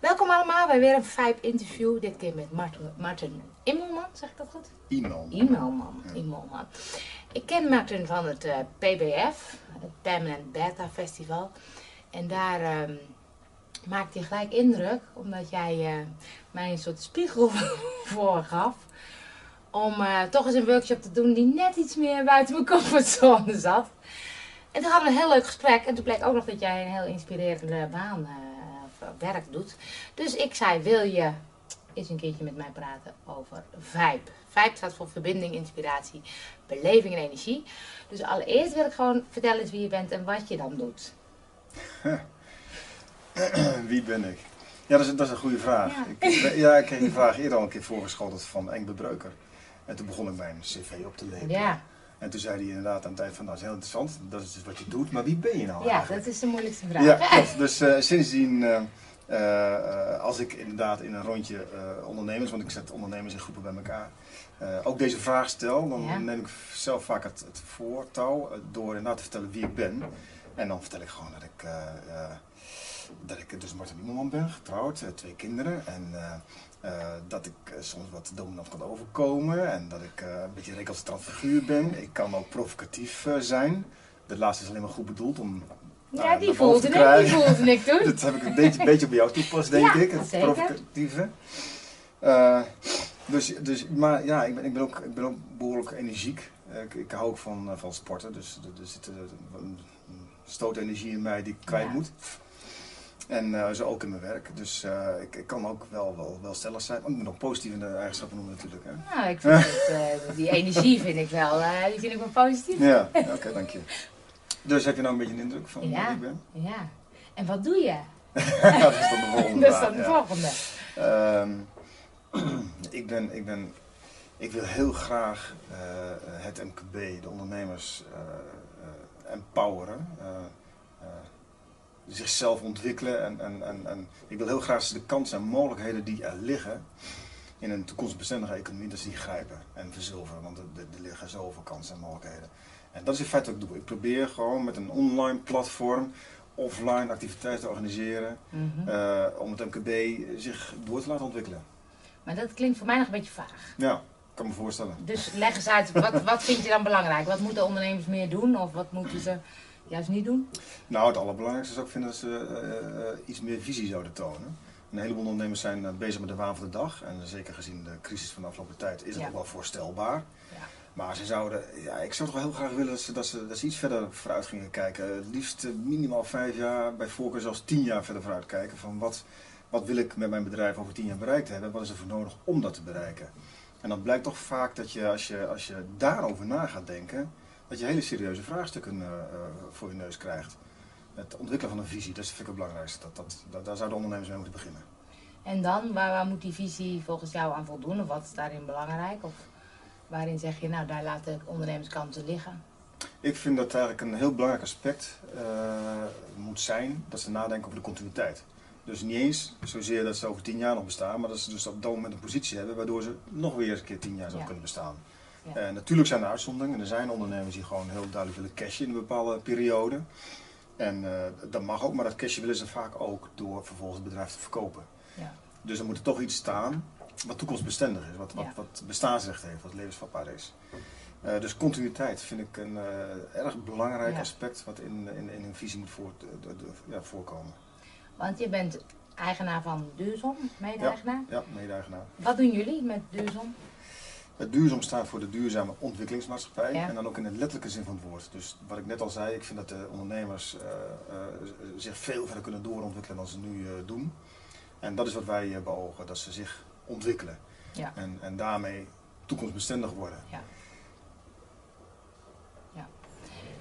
Welkom allemaal bij weer een Vibe interview. Dit keer met Martin, Martin Immelman, zeg ik dat goed? Immelman. Immelman. Ik ken Martin van het eh, PBF, het Permanent Beta Festival. En daar ehm maakte je gelijk indruk, omdat jij eh, mij een soort spiegel voorgaf. Om eh, toch eens een workshop te doen die net iets meer buiten mijn comfortzone zat. En toen hadden we een heel leuk gesprek. En toen bleek ook nog dat jij een heel inspirerende baan of werk doet. Dus ik zei, wil je eens een keertje met mij praten over VIBE. VIBE staat voor verbinding, inspiratie, beleving en energie. Dus allereerst wil ik gewoon vertellen eens wie je bent en wat je dan doet. Wie ben ik? Ja, dat is, dat is een goede vraag. Ja. Ik, ja, ik kreeg die vraag eerder al een keer voorgeschoteld van Engbe Breuker. En toen begon ik mijn cv op te lezen. Ja, En toen zei hij inderdaad aan het eind van, nou, dat is heel interessant, dat is dus wat je doet, maar wie ben je nou ja eigenlijk? dat is de moeilijkste vraag. Ja, klopt. Dus eh, sindsdien, eh, eh, als ik inderdaad in een rondje ondernemers, want ik zet ondernemers in groepen bij elkaar, ook deze vraag stel, dan Ja. neem ik zelf vaak het, het voortouw door inderdaad te vertellen wie ik ben. En dan vertel ik gewoon dat ik, dat ik dus Martin Immelman ben, getrouwd, eh, twee kinderen. En eh, eh, dat ik soms wat dominant kan overkomen en dat ik een beetje een recalcitrant figuur ben. Ik kan ook provocatief zijn. Dat laatste is alleen maar goed bedoeld om Ja, die voelde ik, die voelde ik toen. Dat heb ik een beetje, beetje op jou toepast, denk Ja, ik. Het zeker. provocatieve. Dus, dus, maar ja, ik ben, ik ben, ook, ik ben ook behoorlijk energiek. Ik, ik hou ook van, van sporten, dus er, er zit een stootenergie in mij die ik kwijt Ja. moet. En eh, zo ook in mijn werk. Dus eh, ik, ik kan ook wel, wel, wel stellig zijn. Maar ik moet nog positieve eigenschappen noemen natuurlijk. Hè? Nou, ik vind het, eh, die energie vind ik wel, die vind ik wel positief. Ja, oké, dank je. Dus heb je nou een beetje een indruk van Ja. wie ik ben? Ja. En wat doe je? Dat is dan de volgende Dat is dan de volgende. Ehm, ik, ben, ik, ben, ik wil heel graag het MKB, de ondernemers, empoweren. Zichzelf ontwikkelen. En, en, en, en ik wil heel graag de kansen en mogelijkheden die er liggen in een toekomstbestendige economie, dat ze die grijpen en verzilveren. Want er, liggen zoveel kansen en mogelijkheden. En dat is in feite wat ik doe. Ik probeer gewoon met een online platform offline activiteiten te organiseren. Mhm. Eh, om het MKB zich door te laten ontwikkelen. Maar dat klinkt voor mij nog een beetje vaag. Ja, kan me voorstellen. Dus leg eens uit, wat, wat vind je dan belangrijk? Wat moeten ondernemers meer doen of wat moeten ze juist niet doen? Nou, het allerbelangrijkste zou ik vinden dat ze eh, eh, iets meer visie zouden tonen. Een heleboel ondernemers zijn eh, bezig met de waan van de dag. En zeker gezien de crisis van de afgelopen tijd is Ja. ook wel voorstelbaar. Ja. Maar ze zouden, ja, ik zou toch wel heel graag willen dat ze, dat ze, dat ze iets verder vooruit gingen kijken. Het liefst minimaal vijf jaar, bij voorkeur zelfs tien jaar verder vooruit kijken. Van wat, wat wil ik met mijn bedrijf over tien jaar bereikt hebben? Wat is er voor nodig om dat te bereiken? En dan blijkt toch vaak dat je als je, als je daarover na gaat denken, dat je hele serieuze vraagstukken eh, eh, voor je neus krijgt. Het ontwikkelen van een visie, dat vind ik het belangrijkste. Dat, dat, dat, daar zouden ondernemers mee moeten beginnen. En dan, waar, waar moet die visie volgens jou aan voldoen? Of wat is daarin belangrijk? Of waarin zeg je, nou daar laten kansen liggen? Ik vind dat eigenlijk een heel belangrijk aspect eh, moet zijn dat ze nadenken over de continuïteit. Dus niet eens zozeer dat ze over tien jaar nog bestaan, maar dat ze dus op dat moment een positie hebben waardoor ze nog weer eens een keer tien jaar zouden Ja. kunnen bestaan. Ja. Eh, natuurlijk zijn er uitzonderingen. Er zijn ondernemers die gewoon heel duidelijk willen cashen in een bepaalde periode. En eh, dat mag ook, maar dat cashen willen ze vaak ook door vervolgens het bedrijf te verkopen. Ja. Dus er moet er toch iets staan wat toekomstbestendig is, wat, wat, Ja. wat bestaansrecht heeft, wat levensvatbaar is. Eh, dus continuïteit vind ik een erg belangrijk Ja. aspect wat in, in, in een visie moet voort, de- de- de- ja, voorkomen. Want je bent eigenaar van Duursom, mede-eigenaar. Ja, mede-eigenaar. Wat doen jullie met Duursom? Het duurzaam staat voor de duurzame ontwikkelingsmaatschappij Ja. en dan ook in de letterlijke zin van het woord. Dus wat ik net al zei, ik vind dat de ondernemers eh, eh, zich veel verder kunnen doorontwikkelen dan ze nu eh, doen. En dat is wat wij beogen, dat ze zich ontwikkelen Ja. en, en daarmee toekomstbestendig worden.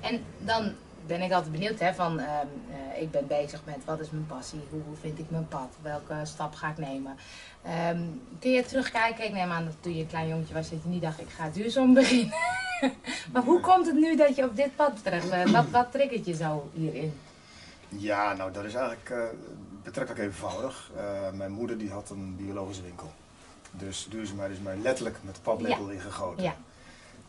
En dan ben ik altijd benieuwd, hè, van ehm, eh, ik ben bezig met wat is mijn passie, hoe vind ik mijn pad, welke stap ga ik nemen. Ehm, kun je terugkijken, ik neem aan dat toen je een klein jongetje was, dat je niet dacht ik ga duurzaam beginnen. maar hoe komt het nu dat je op dit pad terecht bent? Wat, wat triggert je zo hierin? Ja, nou dat is eigenlijk eh, betrekkelijk eenvoudig. Eh, mijn moeder die had een biologische winkel. Dus duurzaamheid is mij letterlijk met de paplepel ingegoten. Ja,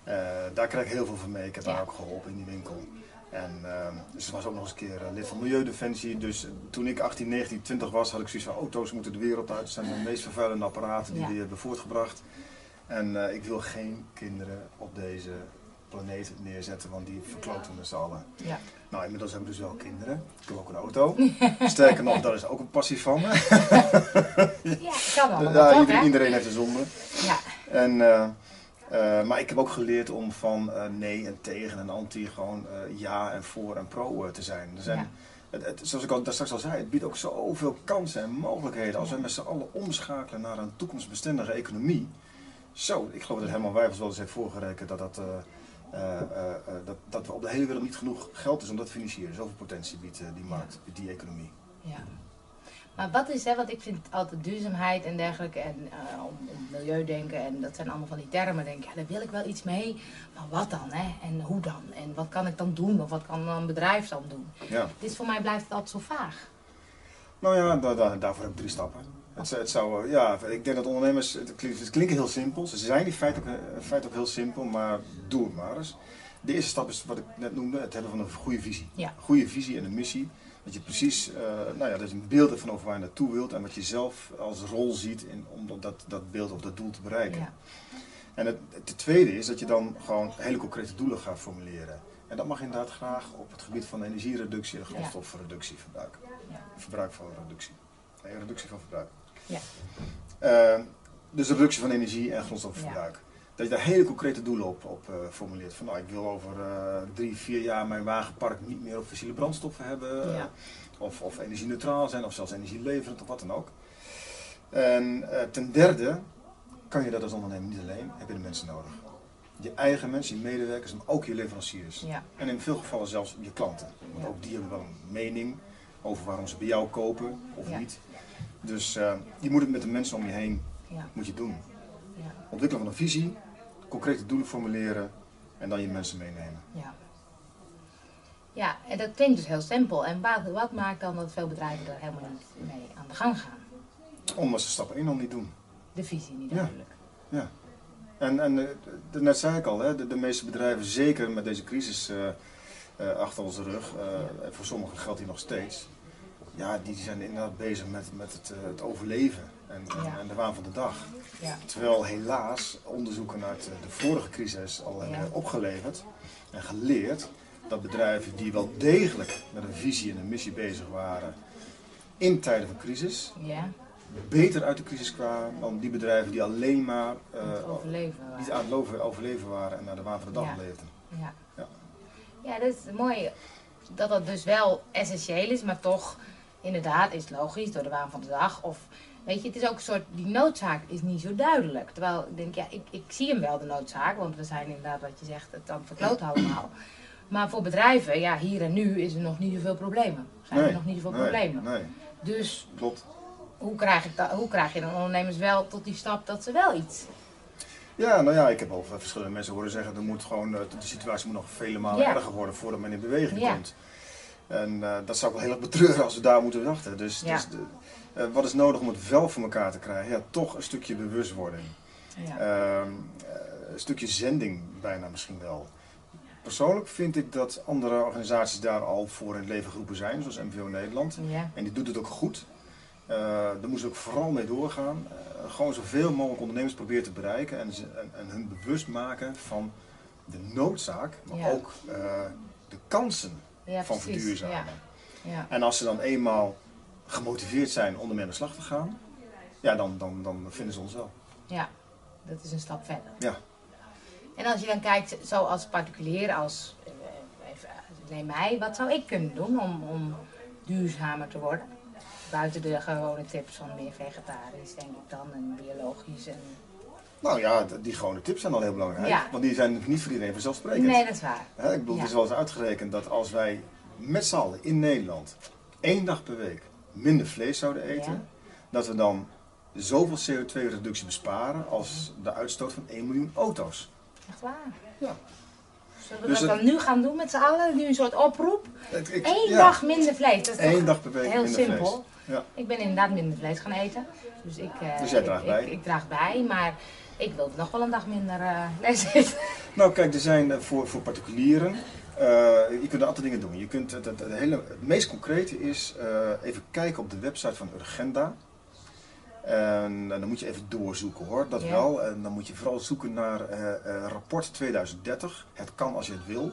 Eh, daar krijg ik heel veel van mee. Ik heb Ja. daar ook geholpen in die winkel. En ehm, ze was ook nog eens een keer eh, lid van Milieudefensie. Dus eh, toen ik 18, 19, 20 was, had ik zoiets van auto's moeten de wereld uit. Het zijn de meest vervuilende apparaten die Ja. we hebben voortgebracht. En eh, ik wil geen kinderen op deze planeet neerzetten, want die verkloten we met z'n allen. Ja. Nou, inmiddels hebben we dus wel kinderen. Ik heb ook een auto. Sterker nog, dat is ook een passie van me. Ja, kan Ja, hè? iedereen heeft een zonde. Ja, En, eh, maar ik heb ook geleerd om van eh, nee en tegen en anti gewoon eh, ja en voor en pro te zijn. Er zijn Ja. het, het- zoals ik al daar straks al zei, het biedt ook zoveel kansen en mogelijkheden. Als wij met z'n allen omschakelen naar een toekomstbestendige economie. Zo, ik geloof dat Herman Wijfels wel eens heeft voorgerekend dat, dat, dat, dat we op de hele wereld niet genoeg geld is om dat te financieren. Zoveel potentie biedt die markt, biedt die economie. ja. Maar wat is, hè, want ik vind altijd duurzaamheid en dergelijke en eh, om, om milieu denken en dat zijn allemaal van die termen. Denk ik, ja, daar wil ik wel iets mee. Maar wat dan, hè? En hoe dan? En wat kan ik dan doen? Of wat kan een bedrijf dan doen? Ja. Dit voor mij blijft het altijd zo vaag. Nou ja, da- da- daarvoor heb ik drie stappen. Het, het zou, eh, ja, ik denk dat ondernemers, het klinkt, het heel simpel. Ze zijn in feite, ook, eh, ook heel simpel, maar doe het maar eens. De eerste stap is wat ik net noemde, het hebben van een goede visie. Ja. Goede visie en een missie. Dat je precies, eh, nou ja, dat je een beeld hebt van over waar je naartoe wilt en wat je zelf als rol ziet in, om dat, dat beeld of dat doel te bereiken. Ja. En het, het tweede is dat je dan gewoon hele concrete doelen gaat formuleren. En dat mag inderdaad graag op het gebied van energiereductie en grondstofreductieverbruik. Ja. Verbruik van reductie. Nee, reductie van verbruik. Ja. Eh, dus reductie van energie en grondstofverbruik. Dat je daar hele concrete doelen op, op eh, formuleert. Van nou, ik wil over eh, drie, vier jaar mijn wagenpark niet meer op fossiele brandstoffen hebben. Ja. of, of energie-neutraal zijn, of zelfs energieleverend, of wat dan ook. En eh, ten derde kan je dat als ondernemer niet alleen, heb je de mensen nodig. Je eigen mensen, je medewerkers, maar ook je leveranciers. Ja. En in veel gevallen zelfs je klanten. Want Ja. ook die hebben wel een mening over waarom ze bij jou kopen of niet. Dus je moet het met de mensen om je heen moet je doen. Ja. Ontwikkelen van een visie, concrete doelen formuleren en dan je mensen meenemen. Ja. Ja, en dat klinkt dus heel simpel. En wat, wat maakt dan dat veel bedrijven er helemaal niet mee aan de gang gaan? Omdat ze stap 1 al niet doen. De visie niet duidelijk. Ja. En, en eh, de- net zei ik al, hè, de, de meeste bedrijven, zeker met deze crisis eh, eh, achter onze rug, voor sommigen geldt die nog steeds, ja, die zijn inderdaad bezig met, met het, het overleven en, en- Ja. en de waan van de dag. Ja. Terwijl helaas onderzoeken uit de, de vorige crisis al hebben Ja. opgeleverd en geleerd dat bedrijven die wel degelijk met een visie en een missie bezig waren in tijden van crisis, Ja, beter uit de crisis kwamen dan die bedrijven die alleen maar eh, het overleven. niet aan het loven- overleven waren en naar de waan van de dag leefden. Ja. Ja. ja, dat is mooi dat dat dus wel essentieel is, maar toch inderdaad is het logisch door de waan van de dag. Of weet je, het is ook een soort, die noodzaak is niet zo duidelijk. Terwijl ik denk, ja, ik, ik zie hem wel de noodzaak, want we zijn inderdaad wat je zegt, het aan het verkloten allemaal. Maar voor bedrijven, ja, hier en nu is er nog niet zoveel problemen. Zijn er nog niet zoveel nee, problemen. Nee, Dus klopt. hoe krijg, ik dat, hoe krijg je dan ondernemers wel tot die stap dat ze wel iets... Ja, nou ja, ik heb al verschillende mensen horen zeggen, er moet gewoon, eh, de situatie moet nog vele malen erger worden voordat men in beweging Ja. komt. En eh, dat zou ik wel heel erg betreuren als we daar moeten wachten. Dus, Ja. dus de, eh, wat is nodig om het wel voor elkaar te krijgen? Ja, toch een stukje bewustwording. Ja. Ehm, eh, een stukje zending bijna misschien wel. Persoonlijk vind ik dat andere organisaties daar al voor in het leven geroepen zijn, zoals MVO Nederland. ja. En die doet het ook goed. Eh daar moeten ze ook vooral mee doorgaan. Gewoon zoveel mogelijk ondernemers proberen te bereiken en, ze, en, en hun bewust maken van de noodzaak, maar Ja. ook de kansen ja, van precies. verduurzamen. Ja. Ja. En als ze dan eenmaal gemotiveerd zijn om ermee aan de slag te gaan, ja, dan, dan, dan vinden ze ons wel. Ja, dat is een stap verder. Ja. En als je dan kijkt, zo als particulier, als, eh, even, neem mij, wat zou ik kunnen doen om, om duurzamer te worden? Buiten de gewone tips van meer vegetarisch, denk ik dan, en biologisch. En... Nou ja, die gewone tips zijn al heel belangrijk, Ja. want die zijn niet voor iedereen vanzelfsprekend. Nee, dat is waar. Ik bedoel, Ja. het is wel eens uitgerekend dat als wij met z'n allen in Nederland één dag per week minder vlees zouden eten, Ja. dat we dan zoveel CO2-reductie besparen als de uitstoot van 1 miljoen auto's. Echt waar. Ja. Zullen we Dus dat het- dan nu gaan doen met z'n allen? Nu een soort oproep? Ik- Eén ja, dag minder vlees. Dat is toch dag per week heel minder simpel. vlees. Ja. Ik ben inderdaad minder vlees gaan eten. Dus ik, eh, Dus jij draagt ik, bij. Ik, draag bij, maar Ik wilde nog wel een dag minder uh, lezen. Nou kijk, er zijn voor, voor particulieren, je kunt een aantal dingen doen. Je kunt, het, het, hele, het meest concrete is even kijken op de website van Urgenda. En, dan moet je even doorzoeken hoor, dat wel. En dan moet je vooral zoeken naar rapport 2030. Het kan als je het wil.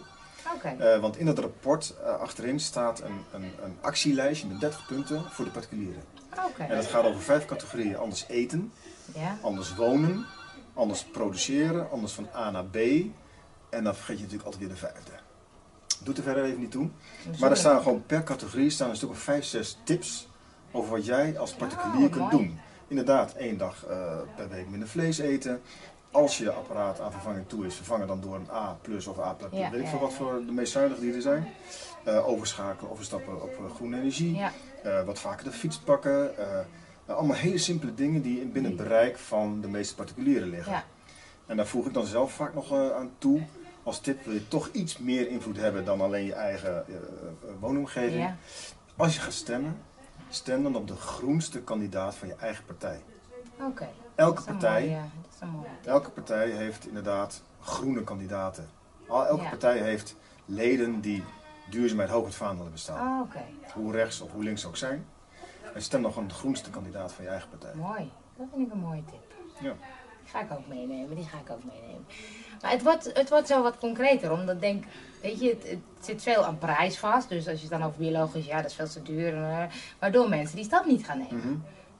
Uh, want in dat rapport uh, achterin staat een, een, een, actielijstje met 30 punten voor de particulieren. Okay. En dat gaat over vijf categorieën. Anders eten, ja. anders wonen, anders produceren, anders van A naar B. En dan vergeet je natuurlijk altijd weer de vijfde. Doet er verder even niet toe. Maar er staan gewoon per categorie staan een stuk of vijf, zes tips over wat jij als particulier oh, kunt doen. Inderdaad, één dag uh, per week minder vlees eten als je apparaat aan vervanging toe is, vervangen dan door een A plus of A weet ik veel wat voor de meest zuinige die er zijn. Uh, overschakelen, overstappen op uh, groene energie. Uh, wat vaker de fiets pakken. allemaal hele simpele dingen die binnen het bereik van de meeste particulieren liggen. Ja. En daar voeg ik dan zelf vaak nog aan toe. Als tip wil je toch iets meer invloed hebben dan alleen je eigen woonomgeving. Ja. Als je gaat stemmen, stem dan op de groenste kandidaat van je eigen partij. Oké. Elke partij, mooie, elke partij heeft inderdaad groene kandidaten. Elke Ja. partij heeft leden die duurzaamheid hoog het vaandel hebben staan. Oh, oké. Hoe rechts of hoe links ook zijn. En stem dan gewoon de groenste kandidaat van je eigen partij. Mooi. Dat vind ik een mooie tip. Ja. Die ga ik ook meenemen. Die ga ik ook meenemen. Maar het wordt, het wordt zo wat concreter. Omdat ik denk, weet je, het, het zit veel aan prijs vast. Dus als je het dan over biologisch, ja, dat is veel te duur. eh, Waardoor mensen die stap niet gaan nemen. Mhm.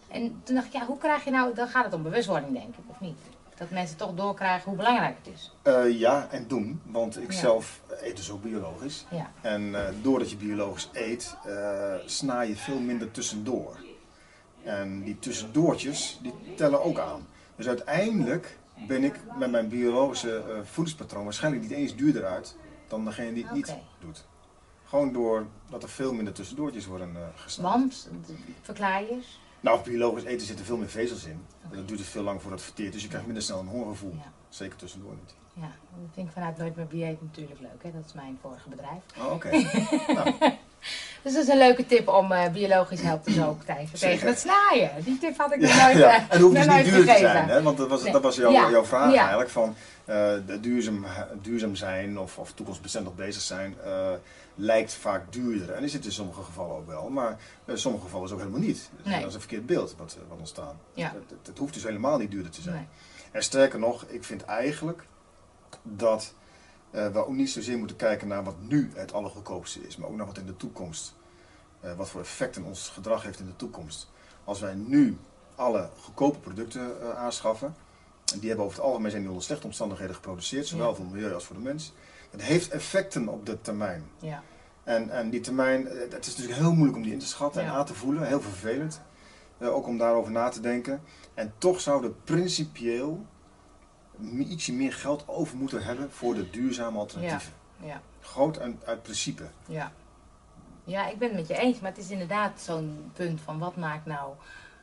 En toen dacht ik, ja, hoe krijg je nou, dan gaat het om bewustwording denk ik, of niet? Dat mensen toch doorkrijgen hoe belangrijk het is. Eh, ja, en doen. Want ik Ja. zelf eet dus ook biologisch. Ja. En eh, doordat je biologisch eet, eh sna je veel minder tussendoor. En die tussendoortjes, die tellen ook aan. Dus uiteindelijk ben ik met mijn biologische eh, voedingspatroon waarschijnlijk niet eens duurder uit dan degene die het niet doet. Gewoon doordat er veel minder tussendoortjes worden uh, gesneden. Want, verklaar je eens? Nou, biologisch eten zitten veel meer vezels in. En dat duurt dus veel lang voordat het verteert. Dus je krijgt minder snel een hongergevoel. Ja. Zeker tussendoor niet. Ja, dat vind ik vanuit Nooit meer Dieet natuurlijk leuk. Hè? Dat is mijn vorige bedrijf. Oh, oké. nou, Dus dat is een leuke tip om eh, biologisch helpt dus ook tegen, het snaaien. Die tip had ik nog nooit, ja. eh, En het hoeft dus niet duur te zijn, hè? want dat was, Nee. dat was jouw, Ja. jouw vraag Ja. eigenlijk. Van, de duurzaam, duurzaam zijn of, of toekomstbestendig bezig zijn lijkt vaak duurder. En is het in sommige gevallen ook wel, maar in sommige gevallen is het ook helemaal niet. Dus Nee. Dat is een verkeerd beeld wat, wat ontstaan. Ja. Het, het, het hoeft dus helemaal niet duurder te zijn. Nee. En sterker nog, ik vind eigenlijk dat eh, we ook niet zozeer moeten kijken naar wat nu het allergoedkoopste is, maar ook naar wat in de toekomst, eh, wat voor effecten ons gedrag heeft in de toekomst. Als wij nu alle goedkope producten eh, aanschaffen, en die hebben over het algemeen zijn die onder slechte omstandigheden geproduceerd, zowel Ja. voor het milieu als voor de mens, het heeft effecten op de termijn. Ja. En, en die termijn, het is natuurlijk heel moeilijk om die in te schatten en aan te voelen, heel vervelend. Ook om daarover na te denken. En toch zouden principieel ietsje meer geld over moeten hebben voor de duurzame alternatieven. Ja. Groot uit, uit principe. Ja. ja, ik ben het met je eens, maar het is inderdaad zo'n punt van wat maakt nou.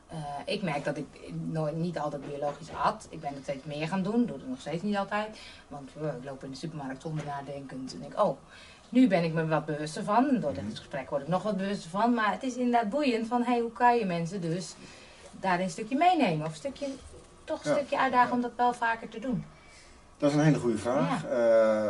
eh, ik merk dat ik nooit, niet altijd biologisch at. Ik ben het steeds meer gaan doen, doe het nog steeds niet altijd. Want eh, ik loop in de supermarkt zonder nadenkend en denk, oh, nu ben ik me wat bewuster van. Door dit gesprek word ik nog wat bewuster van. Maar het is inderdaad boeiend van, hey, hoe kan je mensen dus daarin een stukje meenemen? Of een stukje, toch een stukje uitdagen om dat wel vaker te doen. Dat is een hele goede vraag. Eh,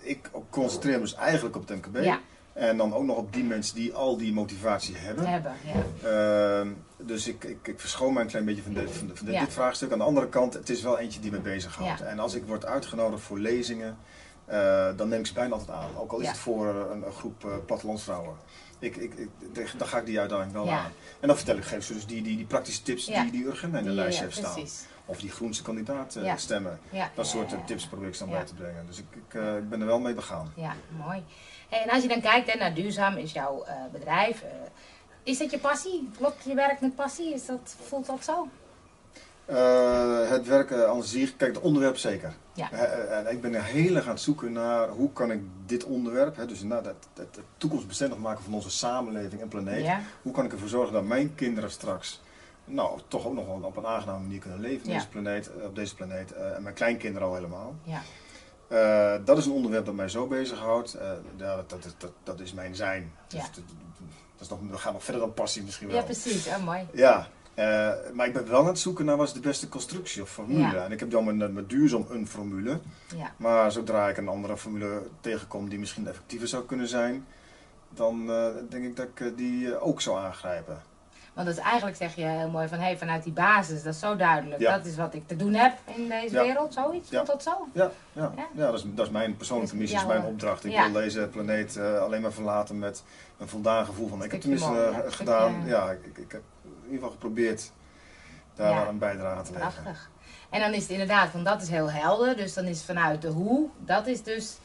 ik concentreer me dus eigenlijk op het MKB. Ja, En dan ook nog op die mensen die al die motivatie hebben. hebben. Ja. Ehm, dus ik, ik, ik verschoon mij een klein beetje van, dit, van, dit, Ja. dit vraagstuk. Aan de andere kant, het is wel eentje die me bezighoudt. Ja. En als ik word uitgenodigd voor lezingen, eh, dan neem ik ze bijna altijd aan. Ook al is het voor een, een groep eh plattelandsvrouwen. Ik, ik, ik, dan ga ik die uitdaging wel Ja. aan. En dan vertel ik, geef ze dus die, die, die praktische tips Ja. die, die Urgenda in de Die, lijst ja, heeft staan. precies. Of die groenste kandidaat eh, stemmen. Dat soort eh, tips probeer ik dan bij te brengen. Dus ik, ik, eh, ik ben er wel mee begaan. Ja, mooi. Hey, en als je dan kijkt hè, naar duurzaam is jouw bedrijf. is dat je passie? Klopt je werk met passie? Is dat, voelt dat zo? Eh, het werken aan zich, kijk, het onderwerp zeker. Ja. Eh, eh, en ik ben er heel erg aan het zoeken naar hoe kan ik dit onderwerp, hè, dus inderdaad het, toekomstbestendig maken van onze samenleving en planeet, Ja, hoe kan ik ervoor zorgen dat mijn kinderen straks, nou, toch ook nog wel op een aangename manier kunnen leven in Ja. deze planeet, eh, op deze planeet, eh, en mijn kleinkinderen al helemaal. ja, Eh, dat is een onderwerp dat mij zo bezighoudt. Eh dat, dat, dat, dat is mijn zijn. Dus, dat, is nog, dat gaat nog verder dan passie misschien wel. ja precies. Oh, mooi. Ja, Eh, maar ik ben wel aan het zoeken naar wat is de beste constructie of formule. Ja. En ik heb dan met, met duurzaam een formule. Ja. Maar zodra ik een andere formule tegenkom die misschien effectiever zou kunnen zijn, dan eh, denk ik dat ik eh, die ook zou aangrijpen. Want dat is eigenlijk zeg je heel mooi van, hey, vanuit die basis, dat is zo duidelijk. Ja. Dat is wat ik te doen heb in deze Ja. wereld, zoiets. Dat zo? Ja, ja. Ja? dat, is, dat is mijn persoonlijke Dat is missie, is jouw, mijn opdracht. Ik wil deze planeet alleen maar verlaten met een voldaan gevoel van. Ik heb tenminste een gedaan, ja, ik, ik, heb ieder geval geprobeerd daar Ja. een bijdrage te leveren. Prachtig. En dan is het inderdaad, want dat is heel helder. Dus dan is vanuit de hoe, dat is dus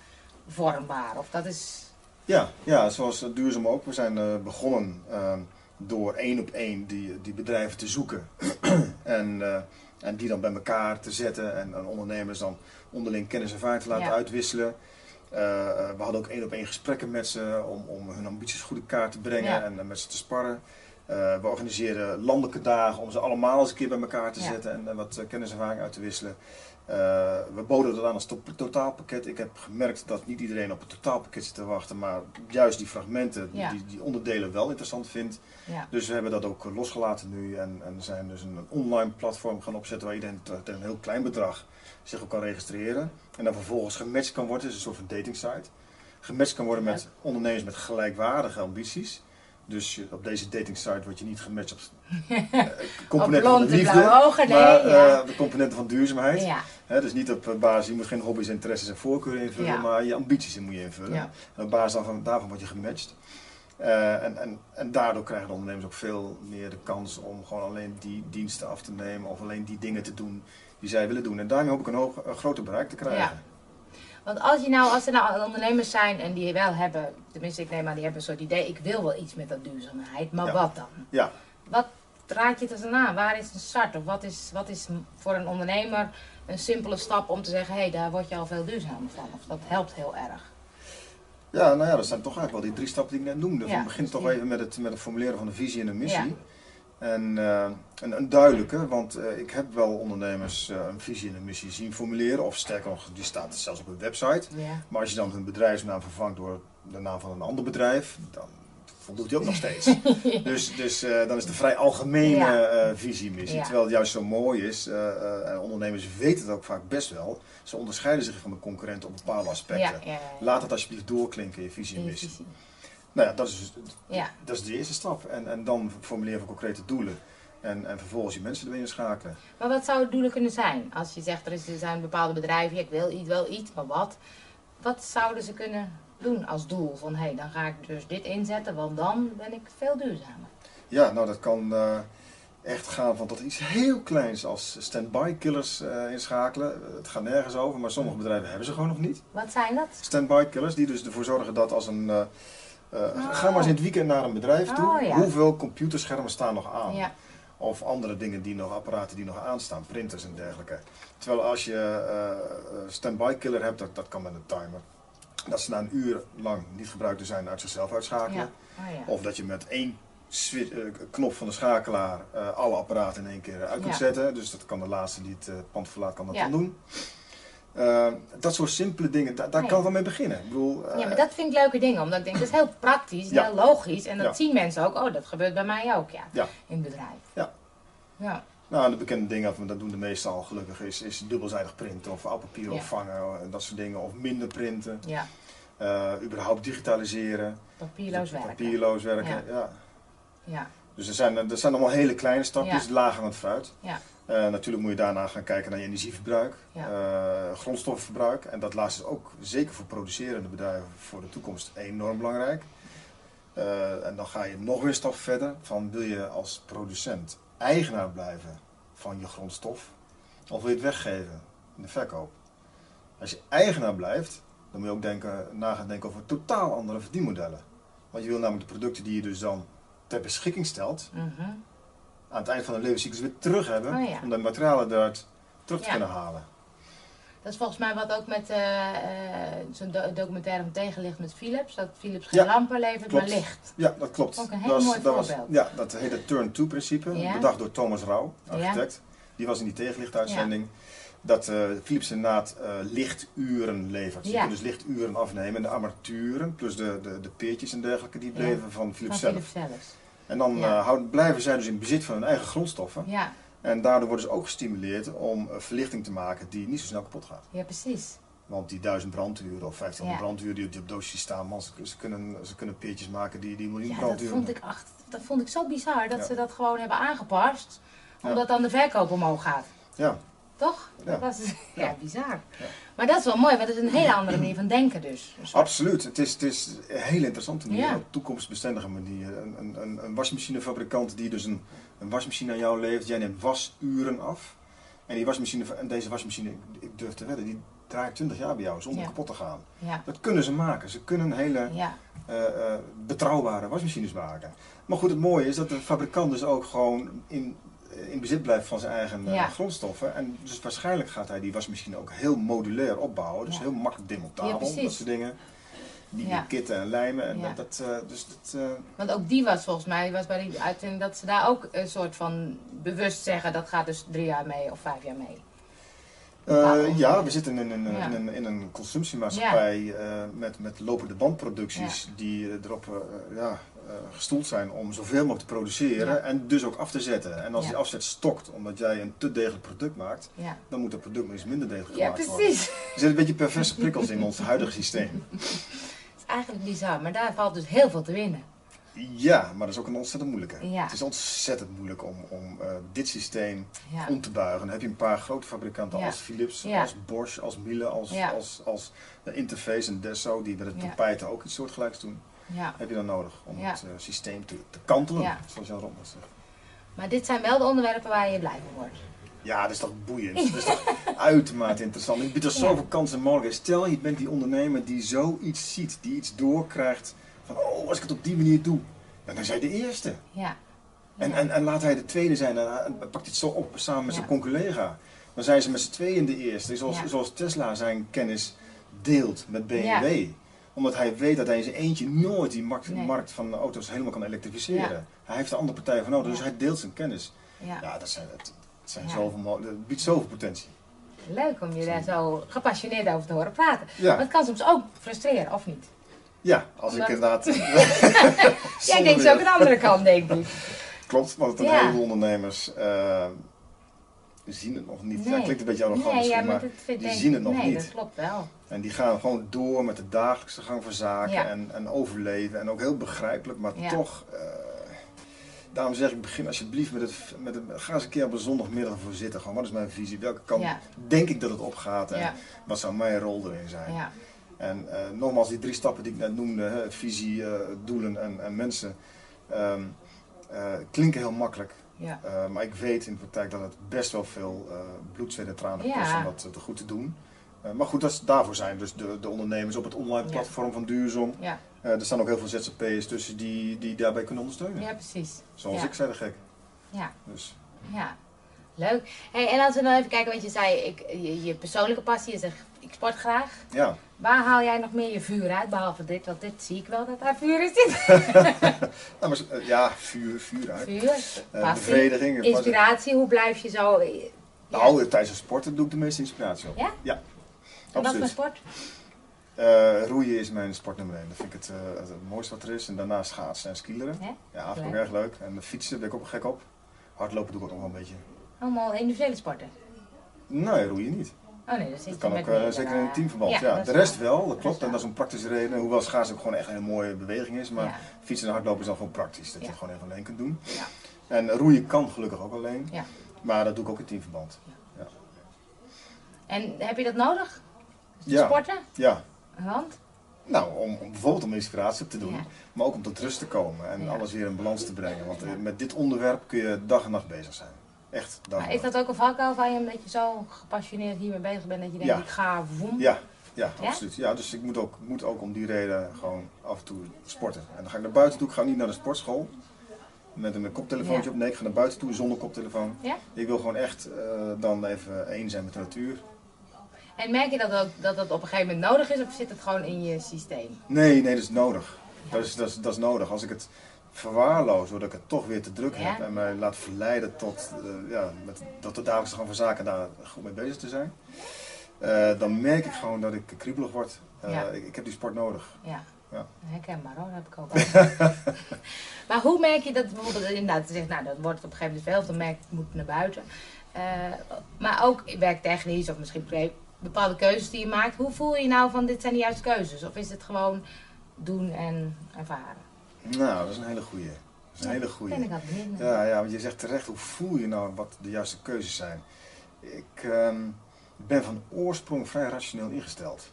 vormbaar. Of dat is... Ja, ja, zoals eh, duurzaam ook. We zijn eh, begonnen eh, door één op één die, die bedrijven te zoeken. en, eh, en die dan bij elkaar te zetten. En, en ondernemers dan onderling kennis en vaart te laten Ja. uitwisselen. We hadden ook één op één gesprekken met ze om, om hun ambities goed in kaart te brengen Ja. en met ze te sparren. Eh, we organiseren landelijke dagen om ze allemaal eens een keer bij elkaar te Ja. zetten en, en wat eh, kennis en ervaring uit te wisselen. Eh, we boden dat aan als to- totaalpakket. Ik heb gemerkt dat niet iedereen op het totaalpakket zit te wachten, maar juist die fragmenten, Ja. die, die onderdelen wel interessant vindt. Ja. Dus we hebben dat ook losgelaten nu en, en zijn dus een, een online platform gaan opzetten waar iedereen tegen een heel klein bedrag zich op kan registreren. En dan vervolgens gematcht kan worden, het is een soort van dating site. Gematcht kan worden met ondernemers met gelijkwaardige ambities. Dus je- op deze dating site word je niet gematcht op eh, Op componenten van blonde, liefde, blauwe ogen, nee. maar ja. eh, de componenten van duurzaamheid. ja. Dus niet op eh, basis, je moet geen hobby's, interesses en voorkeuren invullen, Ja. maar je ambities moet je invullen. En op basis daarvan, daarvan word je gematcht. En, en, en daardoor krijgen de ondernemers ook veel meer de kans om gewoon alleen die diensten af te nemen of alleen die dingen te doen die zij willen doen. En daarmee hoop ik een, hoog, een groter bereik te krijgen. Want als, je nou, als er nou ondernemers zijn en die wel hebben, tenminste ik neem aan die hebben een soort idee, ik wil wel iets met dat duurzaamheid, maar Ja. wat dan? Ja. Wat raad je het dan aan? Waar is een start? Of wat is, wat is voor een ondernemer een simpele stap om te zeggen, hé, hey, daar word je al veel duurzamer van? Of dat helpt heel erg. Ja, nou ja, dat zijn toch eigenlijk wel die drie stappen die ik net noemde. Ja, beginnen toch dus die- even met het, met het formuleren van de visie en de missie. Ja. En eh, een, een duidelijke, want eh, ik heb wel ondernemers eh, een visie en een missie zien formuleren. Of sterker nog, die staat zelfs op een website. Maar als je dan hun bedrijfsnaam vervangt door de naam van een ander bedrijf, dan voldoet die ook nog steeds. dus dus dan is het een vrij algemene Ja. visie-missie. Ja. Terwijl het juist zo mooi is, en ondernemers weten het ook vaak best wel, ze onderscheiden zich van de concurrenten op bepaalde aspecten. ja, ja. Laat het alsjeblieft doorklinken, je visie en missie. Nou ja, dat is, dus- Ja. dat is de eerste stap. En, en dan formuleren we concrete doelen. En, en vervolgens je mensen erin schakelen. Maar wat zou het doelen kunnen zijn? Als je zegt, er, is, er zijn bepaalde bedrijven, ik wil iets, wel iets, maar wat? Wat zouden ze kunnen doen als doel? Van, hé, hey, dan ga ik dus dit inzetten, want dan ben ik veel duurzamer. Ja, nou dat kan eh, echt gaan van tot iets heel kleins als stand-by killers eh, inschakelen. Het gaat nergens over, maar sommige bedrijven hebben ze gewoon nog niet. Wat zijn dat? Stand-by killers die dus ervoor zorgen dat als een... eh, eh, Oh. Ga maar eens in het weekend naar een bedrijf toe. Oh, ja. Hoeveel computerschermen staan nog aan? Ja, Of andere dingen die nog, apparaten die nog aanstaan, printers en dergelijke. Terwijl als je eh, stand-by killer hebt, dat, dat kan met een timer. Dat ze na een uur lang niet gebruikt te zijn uit zichzelf uitschakelen. ja. Oh. Of dat je met één knop van de schakelaar alle apparaten in één keer uit kunt zetten. Dus dat kan de laatste die het pand verlaat, kan dat dan doen. Eh, dat soort simpele dingen, da- daar Ja. kan het wel mee beginnen. Ik bedoel, eh, ja, maar dat vind ik leuke dingen, omdat ik denk, dat is heel praktisch, Ja. heel logisch. En dat Ja. zien mensen ook, oh, dat gebeurt bij mij ook, ja. Ja. In het bedrijf. Ja. Ja, Nou, de bekende dingen, dat doen de meesten al gelukkig, is, is dubbelzijdig printen of oud papier opvangen, en dat soort dingen. Of minder printen. ja. Eh, überhaupt digitaliseren. Papierloos werken. Papierloos werken, Ja. ja. Ja, Dus er zijn, er zijn allemaal hele kleine stapjes, Ja. laag aan het fruit. ja, Eh, natuurlijk moet je daarna gaan kijken naar je energieverbruik, Ja. eh, grondstoffenverbruik. En dat laatste is ook zeker voor producerende bedrijven voor de toekomst enorm belangrijk. Eh, en dan ga je nog weer een stap verder van wil je als producent eigenaar blijven van je grondstof of wil je het weggeven in de verkoop. Als je eigenaar blijft, dan moet je ook denken, na gaan denken over totaal andere verdienmodellen. Want je wil namelijk de producten die je dus dan ter beschikking stelt, mhm. Aan het eind van de levenscyclus weer terug hebben. Oh ja. Om de materialen eruit terug te Ja. kunnen halen. Dat is volgens mij wat ook met eh, eh, zo'n do- documentaire van tegenlicht met Philips. Dat Philips geen Ja, lampen levert, klopt. maar licht. Ja, dat klopt. Ook een heel dat was- mooi dat was- voorbeeld. ja, dat het turn-to-principe. Ja. Bedacht door Thomas Rauw, architect. Die was in die tegenlichtuitzending. Dat eh, Philips inderdaad eh lichturen levert. Je Ja. kunt dus lichturen afnemen. En de armaturen, plus de, de, de peertjes en dergelijke, die bleven van Van Philips zelf. Philips zelfs. En dan Ja. eh, houden, blijven zij dus in bezit van hun eigen grondstoffen. Ja, En daardoor worden ze ook gestimuleerd om eh, verlichting te maken die niet zo snel kapot gaat. ja precies. Want die 1000 branduren of 1500 Ja. branduren die op doosjes staan, man, ze, kunnen, ze kunnen peertjes maken die, die miljoen Ja, dat branduren. vond ik, echt, dat vond ik zo bizar dat Ja. ze dat gewoon hebben aangepast. Omdat dan de verkoop omhoog gaat. Ja, Toch? Ja. Dat was, ja, bizar. Ja. Maar dat is wel mooi, want het is een hele andere manier van denken dus. Een absoluut. Het is, het is een hele interessante manier, Ja. een toekomstbestendige manier. Een, een, een, een wasmachinefabrikant die dus een, een wasmachine aan jou levert, jij neemt wasuren af. En, die wasmachine, en deze wasmachine, ik- durf te wedden, die draait 20 jaar bij jou zonder Ja. kapot te gaan. Ja, Dat kunnen ze maken. Ze kunnen hele ja, eh, eh, betrouwbare wasmachines maken. Maar goed, het mooie is dat de fabrikant dus ook gewoon in, in bezit blijft van zijn eigen eh, Ja. grondstoffen. En dus waarschijnlijk gaat hij die wasmachine ook heel modulair opbouwen. Dus Ja. heel makkelijk demontabel, Ja, dat soort dingen. Die kitten en lijmen. En dat, dat, eh, dus dat, eh, want ook die was volgens mij, was bij die uitzending dat ze daar ook een soort van bewust zeggen, dat gaat dus drie jaar mee of vijf jaar mee. eh, ja, we zitten in, een- Ja. in, een, in een consumptiemaatschappij eh, met, met lopende bandproducties die eh, erop eh, ja, eh, gestoeld zijn om zoveel mogelijk te produceren Ja. en dus ook af te zetten. En als Ja. die afzet stokt omdat jij een te degelijk product maakt, Ja, dan moet dat product maar iets minder degelijk ja gemaakt worden. precies. Er zitten een beetje perverse prikkels in ons huidige systeem. Het is eigenlijk bizar, maar daar valt dus heel veel te winnen. Ja, maar dat is ook een ontzettend moeilijke. Ja. Het is ontzettend moeilijk om, om eh, dit systeem Ja, om te buigen. Dan heb je een paar grote fabrikanten Ja. als Philips, als Bosch, als Miele, als, Ja. als, als eh, Interface en Desso, die met de Ja. tapijten ook iets soortgelijks doen. Ja. Heb je dan nodig om Ja. het eh, systeem te, te kantelen, Ja. zoals Jan Rommel zegt. Maar dit zijn wel de onderwerpen waar je blij van wordt. Ja, dat is toch boeiend. Dat is toch uitermate interessant. Het biedt er zoveel kansen en mogelijkheden. Stel, je bent die ondernemer die zoiets ziet, die iets doorkrijgt van, oh, als ik het op die manier doe, dan is hij de eerste. Ja. En, en, en laat hij de tweede zijn en pakt hij het zo op samen met zijn concollega. Dan zijn ze met z'n tweeën de eerste. Zoals, zoals Tesla zijn kennis deelt met BMW. Omdat hij weet dat hij in zijn eentje nooit die markt, Nee. markt van de auto's helemaal kan elektrificeren. Ja. Hij heeft de andere partijen voor nodig, dus hij deelt zijn kennis. Ja. Dat, zijn, dat, zijn zoveel, dat biedt zoveel potentie. Leuk om je daar zo gepassioneerd over te horen praten. Maar Ja, het kan soms ook frustreren, of niet? ja als Omdat- ik inderdaad... Jij denkt zo weer- ook de andere kant, denk ik. Klopt, want een Ja. heleboel ondernemers eh, zien het nog niet. Ja, Nee. klinkt een beetje arrogant Nee, ja, maar die zien het nog nee, niet. dat klopt wel. En die gaan gewoon door met de dagelijkse gang van zaken Ja. en, en overleven. En ook heel begrijpelijk, maar Ja. toch. eh, daarom zeg ik, begin alsjeblieft met het, met het. Ga eens een keer op een zondagmiddag voor zitten. Gewoon, wat is mijn visie? Welke kant Ja. denk ik dat het opgaat? En Ja. wat zou mijn rol erin zijn? Ja. En eh, nogmaals, die drie stappen die ik net noemde: hè, visie, eh, doelen en, en mensen. ehm, eh, klinken heel makkelijk. Ja. Eh, maar ik weet in de praktijk dat het best wel veel eh bloed, zweet en tranen Ja. kost om dat eh, te goed te doen. Maar goed, dat is, daarvoor zijn dus de, de ondernemers op het online Ja. platform van Duursom. Ja. Er staan ook heel veel ZZP'ers tussen die, die daarbij kunnen ondersteunen. ja, precies. Zoals ik zei de gek. Ja. Dus, Ja, leuk. Hey, en als we dan even kijken, want je zei, ik, je, je persoonlijke passie, zegt, ik sport graag. ja. Waar haal jij nog meer je vuur uit, behalve dit? Want dit zie ik wel, dat daar vuur is dit. Nou, maar, eh, ja, vuur, vuur uit. Vuur, Eh, bevrediging. inspiratie, hoe blijf je zo... Ja. Nou, tijdens het sporten doe ik de meeste inspiratie op. Ja? Ja, En wat voor sport? Eh, roeien is mijn sport nummer 1. Dat vind ik het, eh, het mooiste wat er is. En daarna schaatsen en skileren. Ja? Ja, vind ik erg leuk. En fietsen ben ik ook gek op. Hardlopen doe ik ook nog wel een beetje. Allemaal individuele sporten. Nee, roeien niet. Oh nee, dat kan ook, eh, zeker in een teamverband. Ja, de rest wel, dat klopt. En dat is een praktische reden. Hoewel schaatsen ook gewoon echt een mooie beweging is. Maar Ja. fietsen en hardlopen is dan gewoon praktisch. Dat je het gewoon even alleen kunt doen. Ja. En roeien kan gelukkig ook alleen. Ja. Maar dat doe ik ook in teamverband. En heb je dat nodig? Ja. Sporten? Ja. Want? Nou, om, om bijvoorbeeld om inspiratie op te doen. Ja. Maar ook om tot rust te komen. En Ja. alles weer in balans te brengen. Want eh, met dit onderwerp kun je dag en nacht bezig zijn. Echt dag Maar is dat ook een valkuil van je, omdat je zo gepassioneerd hiermee bezig bent, dat je denkt, Ja. ik ga voem? Ja, ja, Ja? absoluut. Ja, dus ik moet ook, moet ook om die reden gewoon af en toe sporten. En dan ga ik naar buiten toe. Ik ga niet naar de sportschool. Met een koptelefoontje op. Nee, ik ga naar buiten toe zonder koptelefoon. Ik wil gewoon echt eh, dan even één zijn met de natuur. En merk je dat ook, dat dat op een gegeven moment nodig is, of zit het gewoon in je systeem? Nee, nee, dat is nodig. Dat is, dat is, dat is nodig. Als ik het verwaarloos, doordat ik het toch weer te druk heb en mij laat verleiden tot, eh, ja, met, tot de dagelijkse gang van zaken daar goed mee bezig te zijn, eh, dan merk ik gewoon dat ik kriebelig word. Eh, Ja. ik, ik heb die sport nodig. Ja. Ja. Herkenbaar hoor, dat heb ik ook al. maar hoe merk je dat bijvoorbeeld inderdaad, zegt, nou dat wordt op een gegeven moment veel, dan merk het moet naar buiten. Eh, maar ook werktechnisch of misschien bepaalde keuzes die je maakt. Hoe voel je je nou van dit zijn de juiste keuzes? Of is het gewoon doen en ervaren? Nou, dat is een hele goeie. Dat is een hele goeie. ik. Ja, ja, want je zegt terecht, hoe voel je nou wat de juiste keuzes zijn? Ik ehm, ben van oorsprong vrij rationeel ingesteld.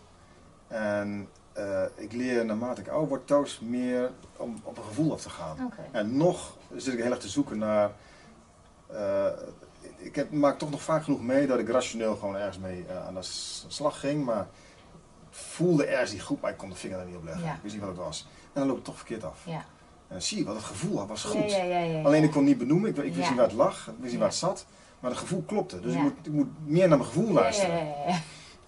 En eh, ik leer naarmate ik ouder word telkens meer om op een gevoel af te gaan. En nog zit ik heel erg te zoeken naar. eh, ik heb, maak toch nog vaak genoeg mee dat ik rationeel gewoon ergens mee eh, aan de slag ging. Maar voelde ergens niet goed, maar ik kon de vinger er niet op leggen. Ja. Ik wist niet wat het was. En dan loopt het toch verkeerd af. Ja. En dan zie je wat het gevoel was goed. Ja, ja, ja, ja, ja. Alleen ik kon het niet benoemen, ik, ik wist niet waar het lag, ik wist niet waar het zat. Maar het gevoel klopte. Dus ik, moet, ik moet meer naar mijn gevoel luisteren. ja, ja, ja.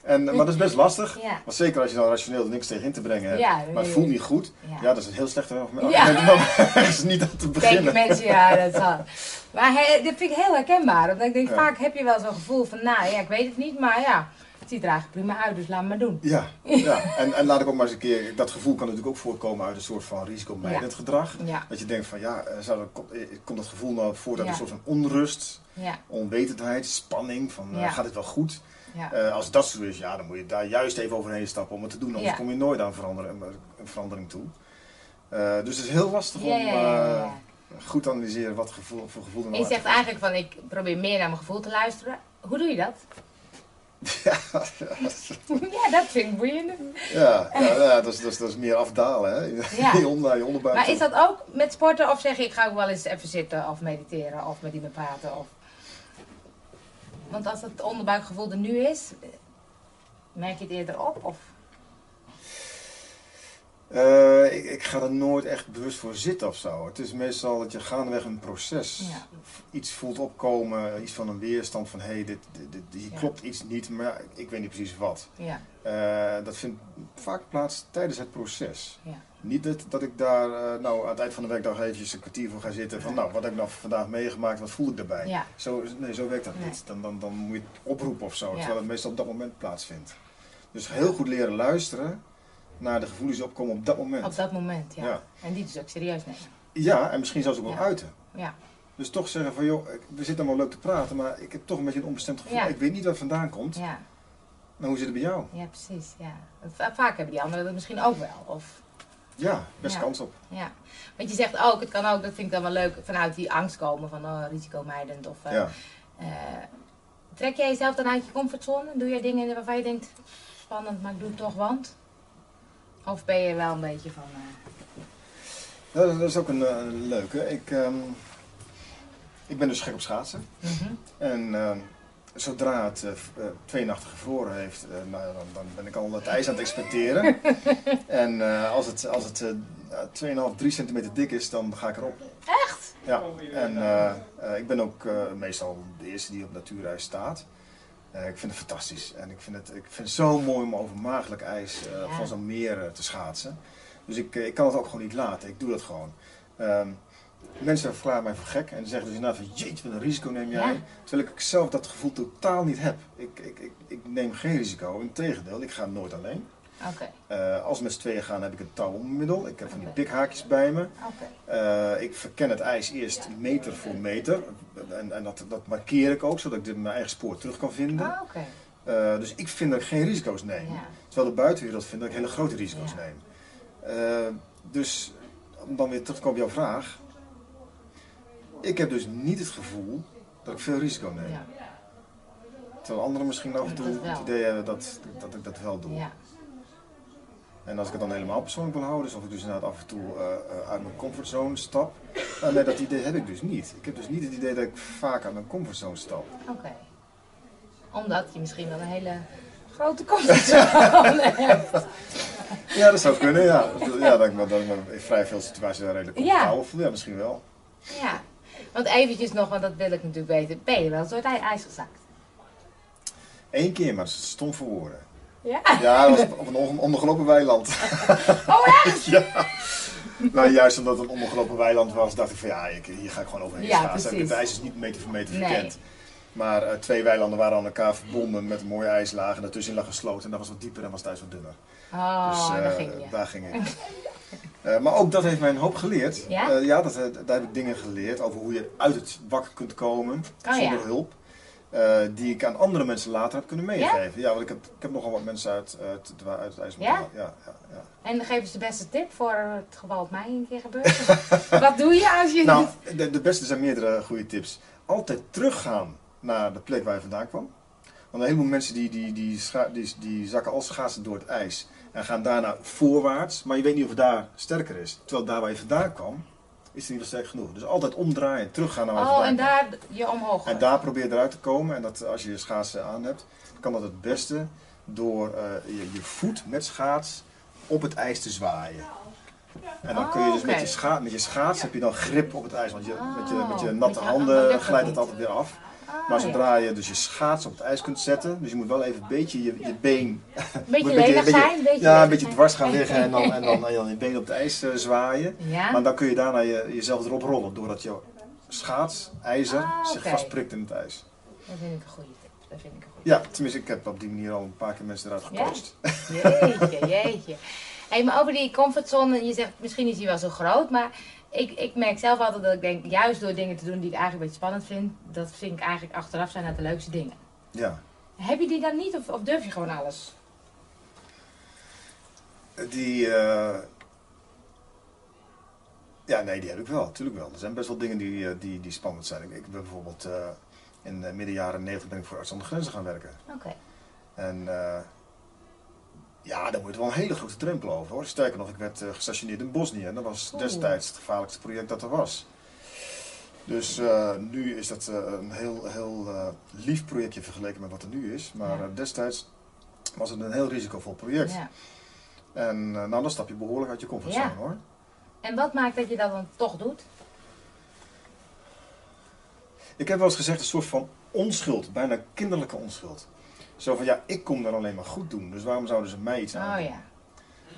En, maar dat is best lastig. Ja. Want zeker als je dan rationeel er niks tegen in te brengen hebt. Ja, maar het voelt niet goed. Ja. Ja, dat is een heel slechte argument Ja. ergens niet aan te Denken beginnen. mensen, ja, dat zal. Maar he- dat vind ik heel herkenbaar. Omdat ik denk, vaak heb je wel zo'n gevoel van, nou ja, ik weet het niet, maar ja, het ziet er eigenlijk prima uit, dus laat maar doen. Ja, ja. En, en laat ik ook maar eens een keer, dat gevoel kan natuurlijk ook voortkomen uit een soort van risicomijdend gedrag. Ja, Dat je denkt van ja, eh, zou dat, eh, komt dat gevoel nou voort uit Ja. een soort van onrust, ja, onwetendheid, spanning, van eh, Ja. gaat het wel goed? ja. Als dat zo is, ja, dan moet je daar juist even overheen stappen om het te doen, anders Ja. kom je nooit aan veranderen, een verandering toe. Dus het is heel lastig Ja, om ja, ja, ja, ja. goed te analyseren wat gevoel, voor gevoel er nou je zegt eigenlijk van, ik probeer meer naar mijn gevoel te luisteren. Hoe doe je dat? Ja, ja, dat vind ik boeiend. ja, ja, ja dat, is, dat, is, dat is meer afdalen, hè? Ja. Je onder, je onderbuik. Maar is dat ook met sporten of zeg je, ik ga ook wel eens even zitten of mediteren of met iemand praten? Of... Want als het onderbuikgevoel er nu is, merk je het eerder op? Of... Eh, ik, ik ga er nooit echt bewust voor zitten of zo. Het is meestal dat je gaandeweg een proces Ja. iets voelt opkomen, iets van een weerstand van hé, hey, dit, dit, dit- hier Ja. klopt iets niet, maar ik weet niet precies wat. Ja, Eh, dat vindt vaak plaats tijdens het proces. ja, Niet dat, dat ik daar eh, nou, aan het eind van de werkdag eventjes een kwartier voor ga zitten van nou, wat heb ik nou vandaag meegemaakt, wat voel ik daarbij? Zo, nee, zo werkt dat Nee. niet. Dan, dan, dan moet je het oproepen of zo, terwijl het meestal op dat moment plaatsvindt. Dus heel goed leren luisteren naar de gevoelens die opkomen op dat moment. op dat moment, ja. Ja. En die dus ook serieus nemen. Ja, en misschien zelfs ook wel Ja. uiten. Ja, Dus toch zeggen van joh, we zitten allemaal leuk te praten, maar ik heb toch een beetje een onbestemd gevoel. Ik weet niet waar het vandaan komt. ja, Maar hoe zit het bij jou? ja, precies. Ja. Va- Vaak hebben die anderen dat misschien ook wel. Of, Ja, best Ja. kans op. ja. Want je zegt ook, het kan ook, dat vind ik dan wel leuk, vanuit die angst komen van oh, risicomijdend. Of, eh, Ja. eh, trek jij jezelf dan uit je comfortzone? Doe jij dingen waarvan je denkt, spannend, maar ik doe het toch, want? Of ben je wel een beetje van, eh, Ja, dat dat is ook een, eh, leuke. Ik, ehm, ik ben dus gek op schaatsen. mhm, En ehm, zodra het eh, twee nachten gevroren heeft, nou, dan, dan ben ik al het ijs aan het expecteren. en als het, als het eh, 2,5, 3 centimeter dik is, dan ga ik erop. Echt? Ja, en ik ben ook meestal de eerste die op natuurijs staat. Eh, ik vind het fantastisch. En ik vind het, ik vind het zo mooi om over maagdelijk ijs eh, van zo'n meer eh, te schaatsen. Dus ik, ik kan het ook gewoon niet laten. Ik doe dat gewoon. Ehm, mensen verklaren mij voor gek en zeggen dus inderdaad van jeetje, wat een risico neem jij. Ja. Terwijl ik zelf dat gevoel totaal niet heb. Ik, ik, ik, ik neem geen risico. Integendeel, ik ga nooit alleen. Oké, Eh, als we met z'n tweeën gaan heb ik een touw om mijn middel. Ik heb van die pikhaakjes bij me. oké. Eh, ik verken het ijs eerst meter voor meter. En, en dat, dat markeer ik ook, zodat ik mijn eigen spoor terug kan vinden. Ah, oké. Eh, dus ik vind dat ik geen risico's neem. Ja. Terwijl de buitenwereld vindt dat ik hele grote risico's Ja. neem. Dus om dan weer terug te komen op jouw vraag. Ik heb dus niet het gevoel dat ik veel risico neem. Ja, Terwijl anderen misschien af en toe het idee hebben dat, dat ik dat wel doe. En als ik het dan helemaal persoonlijk wil houden, dus of ik dus inderdaad af en toe eh, eh, uit mijn comfortzone stap. Nee, dat idee heb ik dus niet. Ik heb dus niet het idee dat ik vaak uit mijn comfortzone stap. oké. Omdat je misschien wel een hele grote comfortzone hebt. Ja, dat zou kunnen, ja. Ja, dat ik me, dat ik in vrij veel situaties wel redelijk comfortabel voel. Ja, misschien wel. Ja, want eventjes nog, want dat wil ik natuurlijk weten. Ben je wel eens door het ijs gezakt? Eén keer, maar dat is stom voor woorden. Ja. Ja, dat was op een on- ondergelopen weiland. Oh echt? ja. Nou, juist omdat het een ondergelopen weiland was, dacht ik van ja, ik, hier ga ik gewoon overheen Ja, schaatsen. precies. Het ijs is niet meter voor meter Nee. verkend. Maar eh, twee weilanden waren aan elkaar verbonden met een mooie ijslaag. En daartussenin lag een sloot en dat was wat dieper en was thuis wat dunner. Oh, dus daar eh, ging je. daar ging ik. Eh, maar ook dat heeft mij een hoop geleerd. Ja? Ja, dat, daar heb ik dingen geleerd over hoe je uit het wak kunt komen Oh, zonder ja. hulp. Eh, die ik aan andere mensen later heb kunnen meegeven. Ja, want ik heb, ik heb nogal wat mensen uit, wa- uit het ijs moeten Ja? Ja, ja, ja. En geef eens de beste tip voor het geval het mij een keer gebeurt. Wat doe je als je Nou, niet... de, de beste zijn meerdere goede tips. Altijd teruggaan naar de plek waar je vandaan kwam. Want een heleboel mensen die, die, die, die, die zakken als schaatsen door het ijs. En gaan daarna voorwaarts. Maar je weet niet of het daar sterker is. Terwijl daar waar je vandaan kwam, is het niet sterk genoeg. Dus altijd omdraaien, teruggaan naar waar je Oh, en daar je omhoog. En daar probeer je eruit te komen. En dat, als je je schaatsen aan hebt, kan dat het beste door eh, je, je voet met schaats op het ijs te zwaaien. En dan kun je dus Oh, met, je scha met je schaats heb je dan grip op het ijs. Want je, met, je, met je Oh, natte handen het glijdt het altijd weer af. Ah, Maar ja. zodra je dus je schaats op het ijs kunt zetten, dus je moet wel even een beetje je, je been Een beetje een beetje- zijn, beetje ja, een beetje dwars gaan liggen en dan, en dan, en dan je been op het ijs eh, zwaaien. Ja? Maar dan kun je daarna je, jezelf erop rollen, doordat je schaats, ijzer, Ah, zich vastprikt in het ijs. Dat vind ik een goede tip. Dat vind ik een goede Ja, tenminste, ik heb op die manier al een paar keer mensen eruit Ja? gecoacht. Jeetje, jeetje. Hey, maar over die comfortzone, je zegt misschien is die wel zo groot, maar ik, ik merk zelf altijd dat ik denk, juist door dingen te doen die ik eigenlijk een beetje spannend vind, dat vind ik eigenlijk achteraf zijn dat de leukste dingen. Ja. Heb je die dan niet of, of durf je gewoon alles? Die, eh, ja, nee, die heb ik wel, natuurlijk wel. Er zijn best wel dingen die, eh, die, die spannend zijn. Ik, ik ben bijvoorbeeld eh, in de midden jaren 90 ben ik voor Arts zonder Grenzen gaan werken. Oké. En ja, daar moet je wel een hele grote drempel over hoor. Sterker nog, ik werd eh, gestationeerd in Bosnië en dat was destijds het gevaarlijkste project dat er was. Dus eh, nu is dat eh, een heel, heel lief projectje vergeleken met wat er nu is. Maar Ja. destijds was het een heel risicovol project. Ja. En nou, dan stap je behoorlijk uit je comfortzone Ja. hoor. En wat maakt dat je dat dan toch doet? Ik heb wel eens gezegd een soort van onschuld, bijna kinderlijke onschuld. Zo van ja, ik kom er alleen maar goed doen, dus waarom zouden ze mij iets aan Oh ja,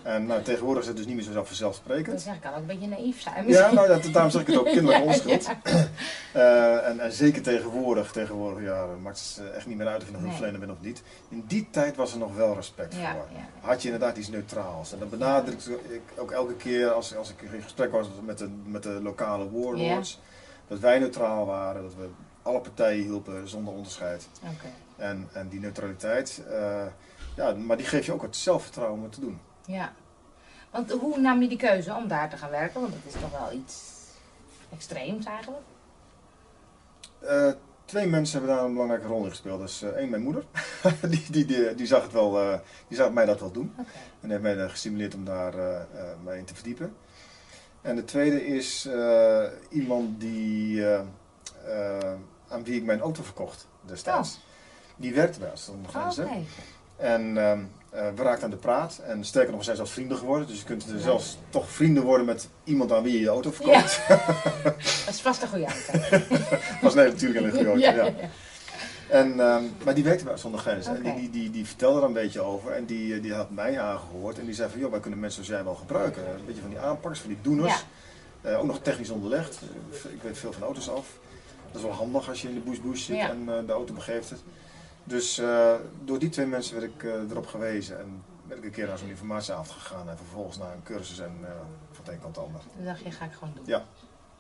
En nou, tegenwoordig is het dus niet meer zo dat vanzelfsprekend. zeg ik al, ook een beetje naïef zijn. Ja, nou, dat, daarom zeg ik het ook kinderlijke Ja, onschuld. ja. Eh, en, en zeker tegenwoordig, tegenwoordig ja, maakt het echt niet meer uit of je Nee. hulpverlener bent of niet. In die tijd was er nog wel respect Ja, voor. Had je inderdaad iets neutraals. En dat benadrukte ik ook elke keer als, als ik in gesprek was met de, met de lokale warlords. Dat wij neutraal waren, dat we alle partijen hielpen zonder onderscheid. En, en die neutraliteit, eh, ja, maar die geeft je ook het zelfvertrouwen om het te doen. Ja. Want hoe nam je die keuze om daar te gaan werken? Want dat is toch wel iets extreems eigenlijk. Eh, twee mensen hebben daar een belangrijke rol in gespeeld. Dus één, mijn moeder. die, die, die, die zag het wel, die zag mij dat wel doen. En heeft mij gestimuleerd om daar mij in te verdiepen. En de tweede is iemand die, aan wie ik mijn auto verkocht destijds. Die werkte bij ons onder Oh. En ehm, eh, we raakten aan de praat. En sterker nog, we zijn zelfs vrienden geworden. Dus je kunt er zelfs toch vrienden worden met iemand aan wie je je auto verkoopt. Dat is vast een goede auto. was nee, natuurlijk een goede auto. Ja. En, ehm, maar die werkte bij Zonder Grenzen. En die, die, die, die vertelde er een beetje over. En die, eh, die had mij aangehoord. En die zei van, joh, wij kunnen mensen zoals jij wel gebruiken. Een beetje van die aanpakkers, van die doeners. Eh, ook nog technisch onderlegd. Ik weet veel van auto's af. Dat is wel handig als je in de bush bush zit en de auto begeeft het. Dus eh, door die twee mensen werd ik eh, erop gewezen. En ben ik een keer naar zo'n informatieavond gegaan. En vervolgens naar een cursus en eh, van het een kant het ander. Toen dacht je, ga ik gewoon doen. Ja.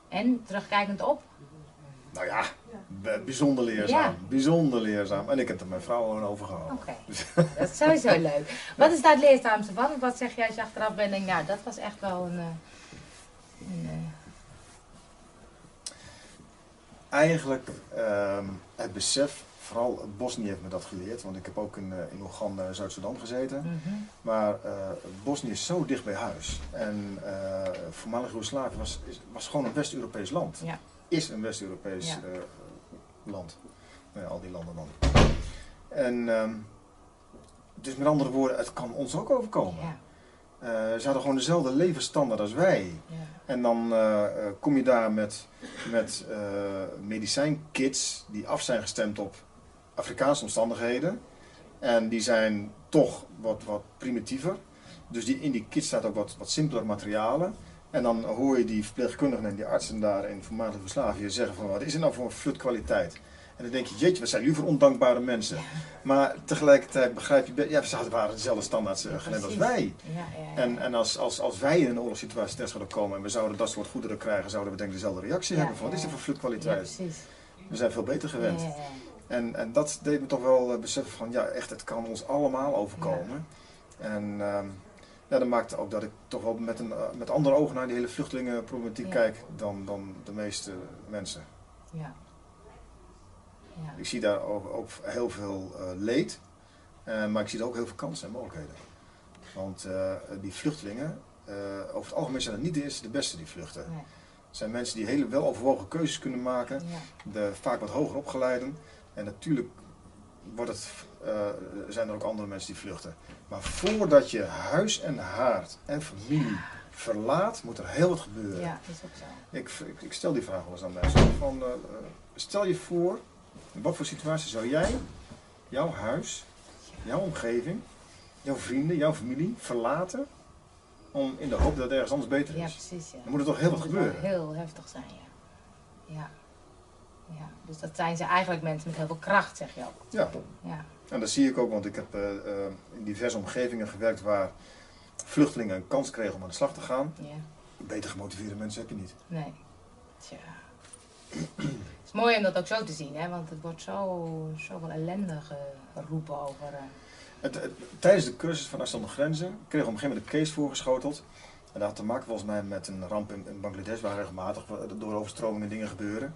En, terugkijkend op? Nou ja, bijzonder leerzaam. Ja. Bijzonder leerzaam. En ik heb er mijn vrouw gewoon over gehouden. Oké. Dat is sowieso leuk. Wat is daar het leerzaamste van? Wat zeg je als je achteraf bent en denkt, nou, dat was echt wel een... een Eigenlijk ehm, het besef, vooral Bosnië heeft me dat geleerd. Want ik heb ook in, eh, in Oeganda en Zuid-Sudan gezeten. mhm. Maar eh, Bosnië is zo dicht bij huis. En eh voormalig Joegoslavië was, was gewoon een West-Europees land. Ja. Is een West-Europees Ja. land. Nou ja, al die landen dan. En ehm, dus met andere woorden, het kan ons ook overkomen. Ja, ze hadden gewoon dezelfde levensstandaard als wij. ja. En dan kom je daar met, met medicijnkits die af zijn gestemd op Afrikaanse omstandigheden. En die zijn toch wat, wat primitiever. Dus die, in die kit staat ook wat, wat simpeler materialen. En dan hoor je die verpleegkundigen en die artsen daar in voormalig Joegoslavië zeggen van wat is er nou voor een flutkwaliteit. En dan denk je, jeetje, wat zijn jullie voor ondankbare mensen. Maar tegelijkertijd begrijp je, ja, ze waren dezelfde standaards uh, gewend als wij. Ja, ja, En, en als, als, als wij in een oorlogssituatie terecht zouden komen en we zouden dat soort goederen krijgen, zouden we denk ik dezelfde reactie hebben. Van, wat is er voor flutkwaliteit? precies. We zijn veel beter gewend. En, en dat deed me toch wel uh, beseffen van, ja, echt, het kan ons allemaal overkomen. En um, ja, dat maakt ook dat ik toch wel met, een, uh, met andere ogen naar die hele vluchtelingenproblematiek kijk dan, dan de meeste mensen. Ja. Ja. Ik zie daar ook, ook heel veel uh, leed, uh, maar ik zie er ook heel veel kansen en mogelijkheden. Want uh, die vluchtelingen, over het algemeen zijn het niet de eerste de beste die vluchten. Nee. Het zijn mensen die hele weloverwogen keuzes kunnen maken, de, vaak wat hoger opgeleiden. En natuurlijk wordt het, zijn er ook andere mensen die vluchten. Maar voordat je huis en haard en familie verlaat, moet er heel wat gebeuren. Ja, is ook zo. Ik, ik, ik stel die vraag wel eens aan mensen. Van, stel je voor, in wat voor situatie zou jij jouw huis, jouw omgeving, jouw vrienden, jouw familie verlaten om in de hoop dat het ergens anders beter is? Ja, precies. Ja. Dan moet er toch heel wat Dat gebeuren? heel heftig zijn, ja. Ja. Ja. Dus dat zijn ze eigenlijk mensen met heel veel kracht, zeg je ook. Ja, Ja. en dat zie ik ook, want ik heb uh, uh, in diverse omgevingen gewerkt waar vluchtelingen een kans kregen om aan de slag te gaan. ja. Beter gemotiveerde mensen heb je niet. Nee. Tja. Het is mooi om dat ook zo te zien, hè? want het wordt zo, zoveel ellende geroepen over. Uh... Het, het, tijdens de cursus van zonder Grenzen kregen we op een gegeven moment een case voorgeschoteld. En dat had te maken volgens mij met een ramp in, in Bangladesh, waar regelmatig door overstromingen dingen gebeuren.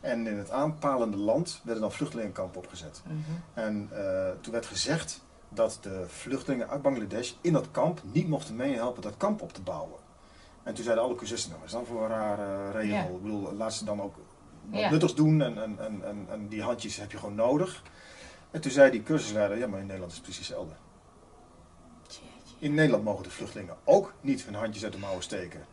En in het aanpalende land werden dan vluchtelingenkampen opgezet. Mm -hmm. En uh, toen werd gezegd dat de vluchtelingen uit Bangladesh in dat kamp niet mochten meehelpen dat kamp op te bouwen. En toen zeiden alle cursisten, nou, is dan voor een rare regel? Ja. Ik bedoel, laat ze dan ook wat Ja. nuttigs doen en, en, en, en, die handjes heb je gewoon nodig. En toen zei die cursusleider, ja maar in Nederland is het precies hetzelfde. In Nederland mogen de vluchtelingen ook niet hun handjes uit de mouwen steken.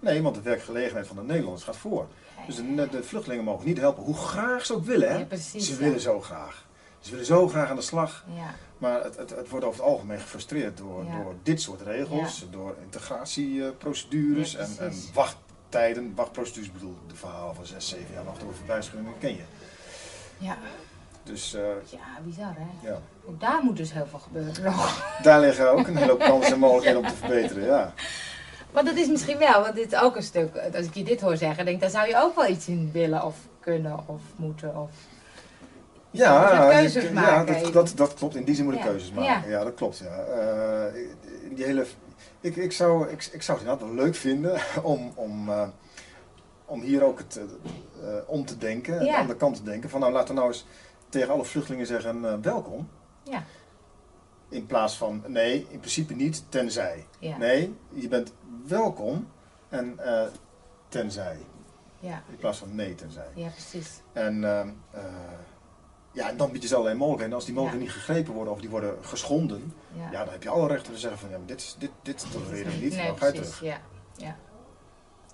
Nee, want de werkgelegenheid van de Nederlanders gaat voor. Dus de, de vluchtelingen mogen niet helpen, hoe graag ze ook willen. Hè? Ja, precies, ze ja. willen zo graag. Ze willen zo graag aan de slag. Ja, Maar het, het, het wordt over het algemeen gefrustreerd door, door dit soort regels, door integratieprocedures en, en wachttijden. Wachtprocedures, bedoel, de verhaal van 6, 7 jaar wachten over verblijfsvergunning, ken je. ja. Dus eh, ja, bizar hè. ja, Ook daar moet dus heel veel gebeuren nog. daar liggen ook een hele hoop kansen en mogelijkheden om te verbeteren. Ja. Maar dat is misschien wel, want dit is ook een stuk, als ik je dit hoor zeggen, denk ik, daar zou je ook wel iets in willen of kunnen of moeten. Of... Ja, keuzes maken ja dat, even. dat, dat klopt. In die zin moet ik Ja. keuzes maken. Ja, dat klopt. Ja. Eh, die hele, ik, ik, zou, ik, ik zou het inderdaad wel leuk vinden om, om, eh, om hier ook het, eh, om te denken, Ja. aan de kant te denken. Van nou, laten we nou eens tegen alle vluchtelingen zeggen welkom. Ja, In plaats van nee, in principe niet, tenzij. ja, Nee, je bent welkom en eh, tenzij. ja, In plaats van nee, tenzij. ja, precies. En ehm, eh, ja, en dan bied je ze allerlei mogelijkheden. En als die mogelijkheden niet gegrepen worden of die worden geschonden, Ja, ja, dan heb je alle recht om te zeggen van ja, maar dit, dit, dit tolereren we niet, nee, dan ga je terug. Ja, ja,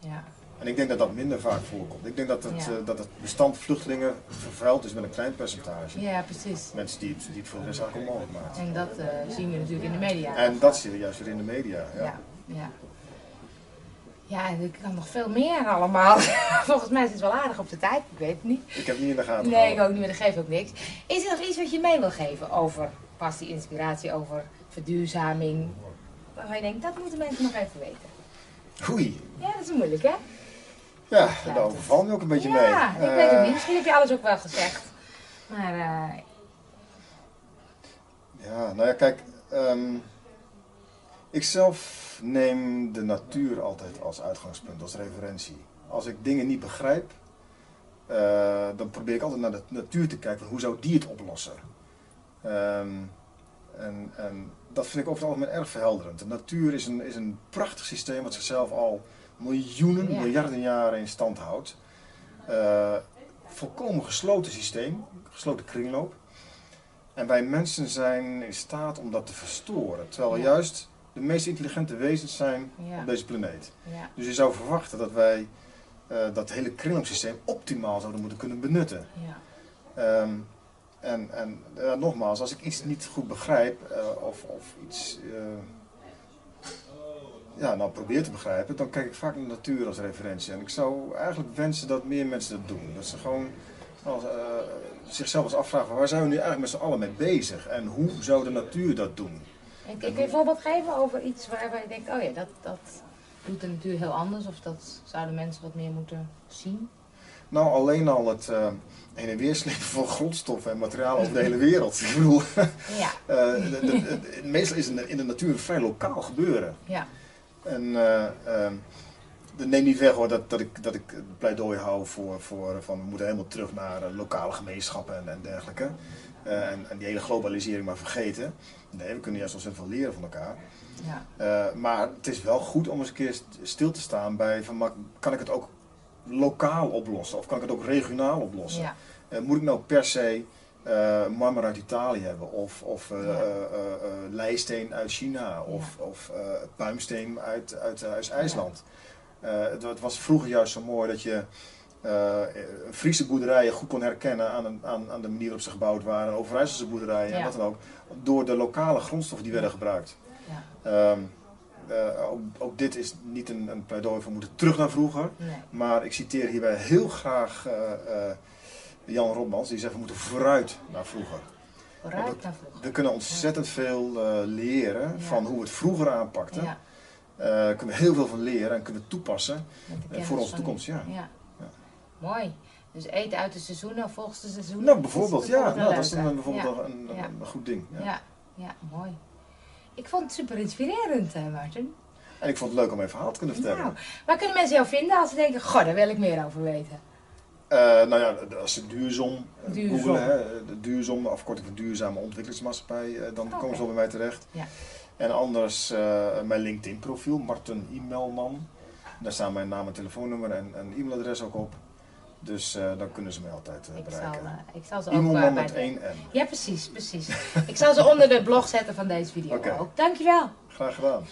ja, En ik denk dat dat minder vaak voorkomt. Ik denk dat het, Ja. eh, dat het bestand vluchtelingen vervuild is met een klein percentage. ja, precies. Mensen die het, die het voor de rest eigenlijk onmogelijk maken. En dat zien we natuurlijk in de media. En dat zie je juist weer in de media. Ja. Ja, ja. Ja, ik kan nog veel meer allemaal. Volgens mij is het wel aardig op de tijd, ik weet het niet. Ik heb het niet in de gaten Nee, ik ook niet, maar dat geeft ook niks. Is er nog iets wat je mee wil geven over passie, inspiratie, over verduurzaming? Waarvan je denkt, dat moeten mensen nog even weten. Oei, Ja, dat is moeilijk, hè? ja, daar overval me ook een beetje ja, mee. ik weet het Eh, niet. Misschien heb je alles ook wel gezegd. Maar eh, Ja, nou ja, kijk. ehm, ik zelf neem de natuur altijd als uitgangspunt, als referentie. Als ik dingen niet begrijp, eh, dan probeer ik altijd naar de natuur te kijken. Van hoe zou die het oplossen? Ehm, en, en dat vind ik over het algemeen erg verhelderend. De natuur is een, is een prachtig systeem wat zichzelf al miljoenen, Ja. miljarden jaren in stand houdt. Eh, volkomen gesloten systeem, gesloten kringloop. En wij mensen zijn in staat om dat te verstoren. Terwijl we juist de meest intelligente wezens zijn ja, op deze planeet. ja, Dus je zou verwachten dat wij eh, dat hele kringloopsysteem optimaal zouden moeten kunnen benutten. ja, Ehm, en en ja, nogmaals, als ik iets niet goed begrijp eh, of, of iets eh, ja, nou probeer te begrijpen, dan kijk ik vaak naar de natuur als referentie. En ik zou eigenlijk wensen dat meer mensen dat doen. Dat ze gewoon als, eh, zichzelf eens afvragen, waar zijn we nu eigenlijk met z'n allen mee bezig? En hoe zou de natuur dat doen? En kun je een voorbeeld geven over iets waarbij je denkt, oh ja, dat, dat doet de natuur heel anders. Of dat zouden mensen wat meer moeten zien. Nou, alleen al het eh, heen en weer slepen van grondstoffen en materialen over de hele wereld. Ik bedoel, Ja, eh, de- de- de- meestal is het in de- in de natuur een vrij lokaal gebeuren. ja, En eh, ehm, dat neemt niet weg hoor, dat, dat, ik, dat ik het pleidooi hou voor, voor van we moeten helemaal terug naar lokale gemeenschappen en, en dergelijke. En, en die hele globalisering maar vergeten. Nee, we kunnen juist ontzettend veel leren van elkaar. ja, Eh, maar het is wel goed om eens een keer st- stil te staan bij van, kan ik het ook lokaal oplossen of kan ik het ook regionaal oplossen? ja, Eh, moet ik nou per se eh marmer uit Italië hebben of, of Ja. leisteen uit China of, of puimsteen uit, uit, uit IJsland? Het, het was vroeger juist zo mooi dat je eh, Friese boerderijen goed kon herkennen aan, een- aan, aan de manier waarop ze gebouwd waren, Overijsselse boerderijen en wat dan ook, door de lokale grondstoffen die werden gebruikt. ja, Ehm, eh, ook, ook dit is niet een, een pleidooi we moeten terug naar vroeger. nee, Maar ik citeer hierbij heel graag eh, Jan Robmans, die zegt we moeten vooruit naar vroeger. vooruit naar vroeger. We kunnen ontzettend veel leren van hoe we het vroeger aanpakten. Ja, Daar kunnen we heel veel van leren en kunnen we toepassen voor onze van toekomst. Ja. Mooi. Dus eten uit de seizoenen volgens de seizoenen. Nou, bijvoorbeeld, ja, nou, dat is dan bijvoorbeeld Ja. een, een, Ja. een goed ding. Ja. Ja, ja, mooi. Ik vond het super inspirerend, hè, Martin. En ik vond het leuk om mijn verhaal te kunnen vertellen. Nou, waar kunnen mensen jou vinden als ze denken, goh, daar wil ik meer over weten? Eh, nou ja, als ze duursom eh, googelen, hè, de de afkorting van duurzame ontwikkelingsmaatschappij, eh, dan Oké. komen ze wel bij mij terecht. Ja. En anders eh, mijn LinkedIn profiel, Martin E-mailman. Daar staan mijn naam en telefoonnummer en een e-mailadres ook op. Dus eh, dan kunnen ze mij altijd eh, Ik zal, bereiken. eh, ik zal ze ook met de- 1 N. Ja, precies, precies. ik zal ze onder de blog zetten van deze video Oké. ook. Dankjewel. Graag gedaan.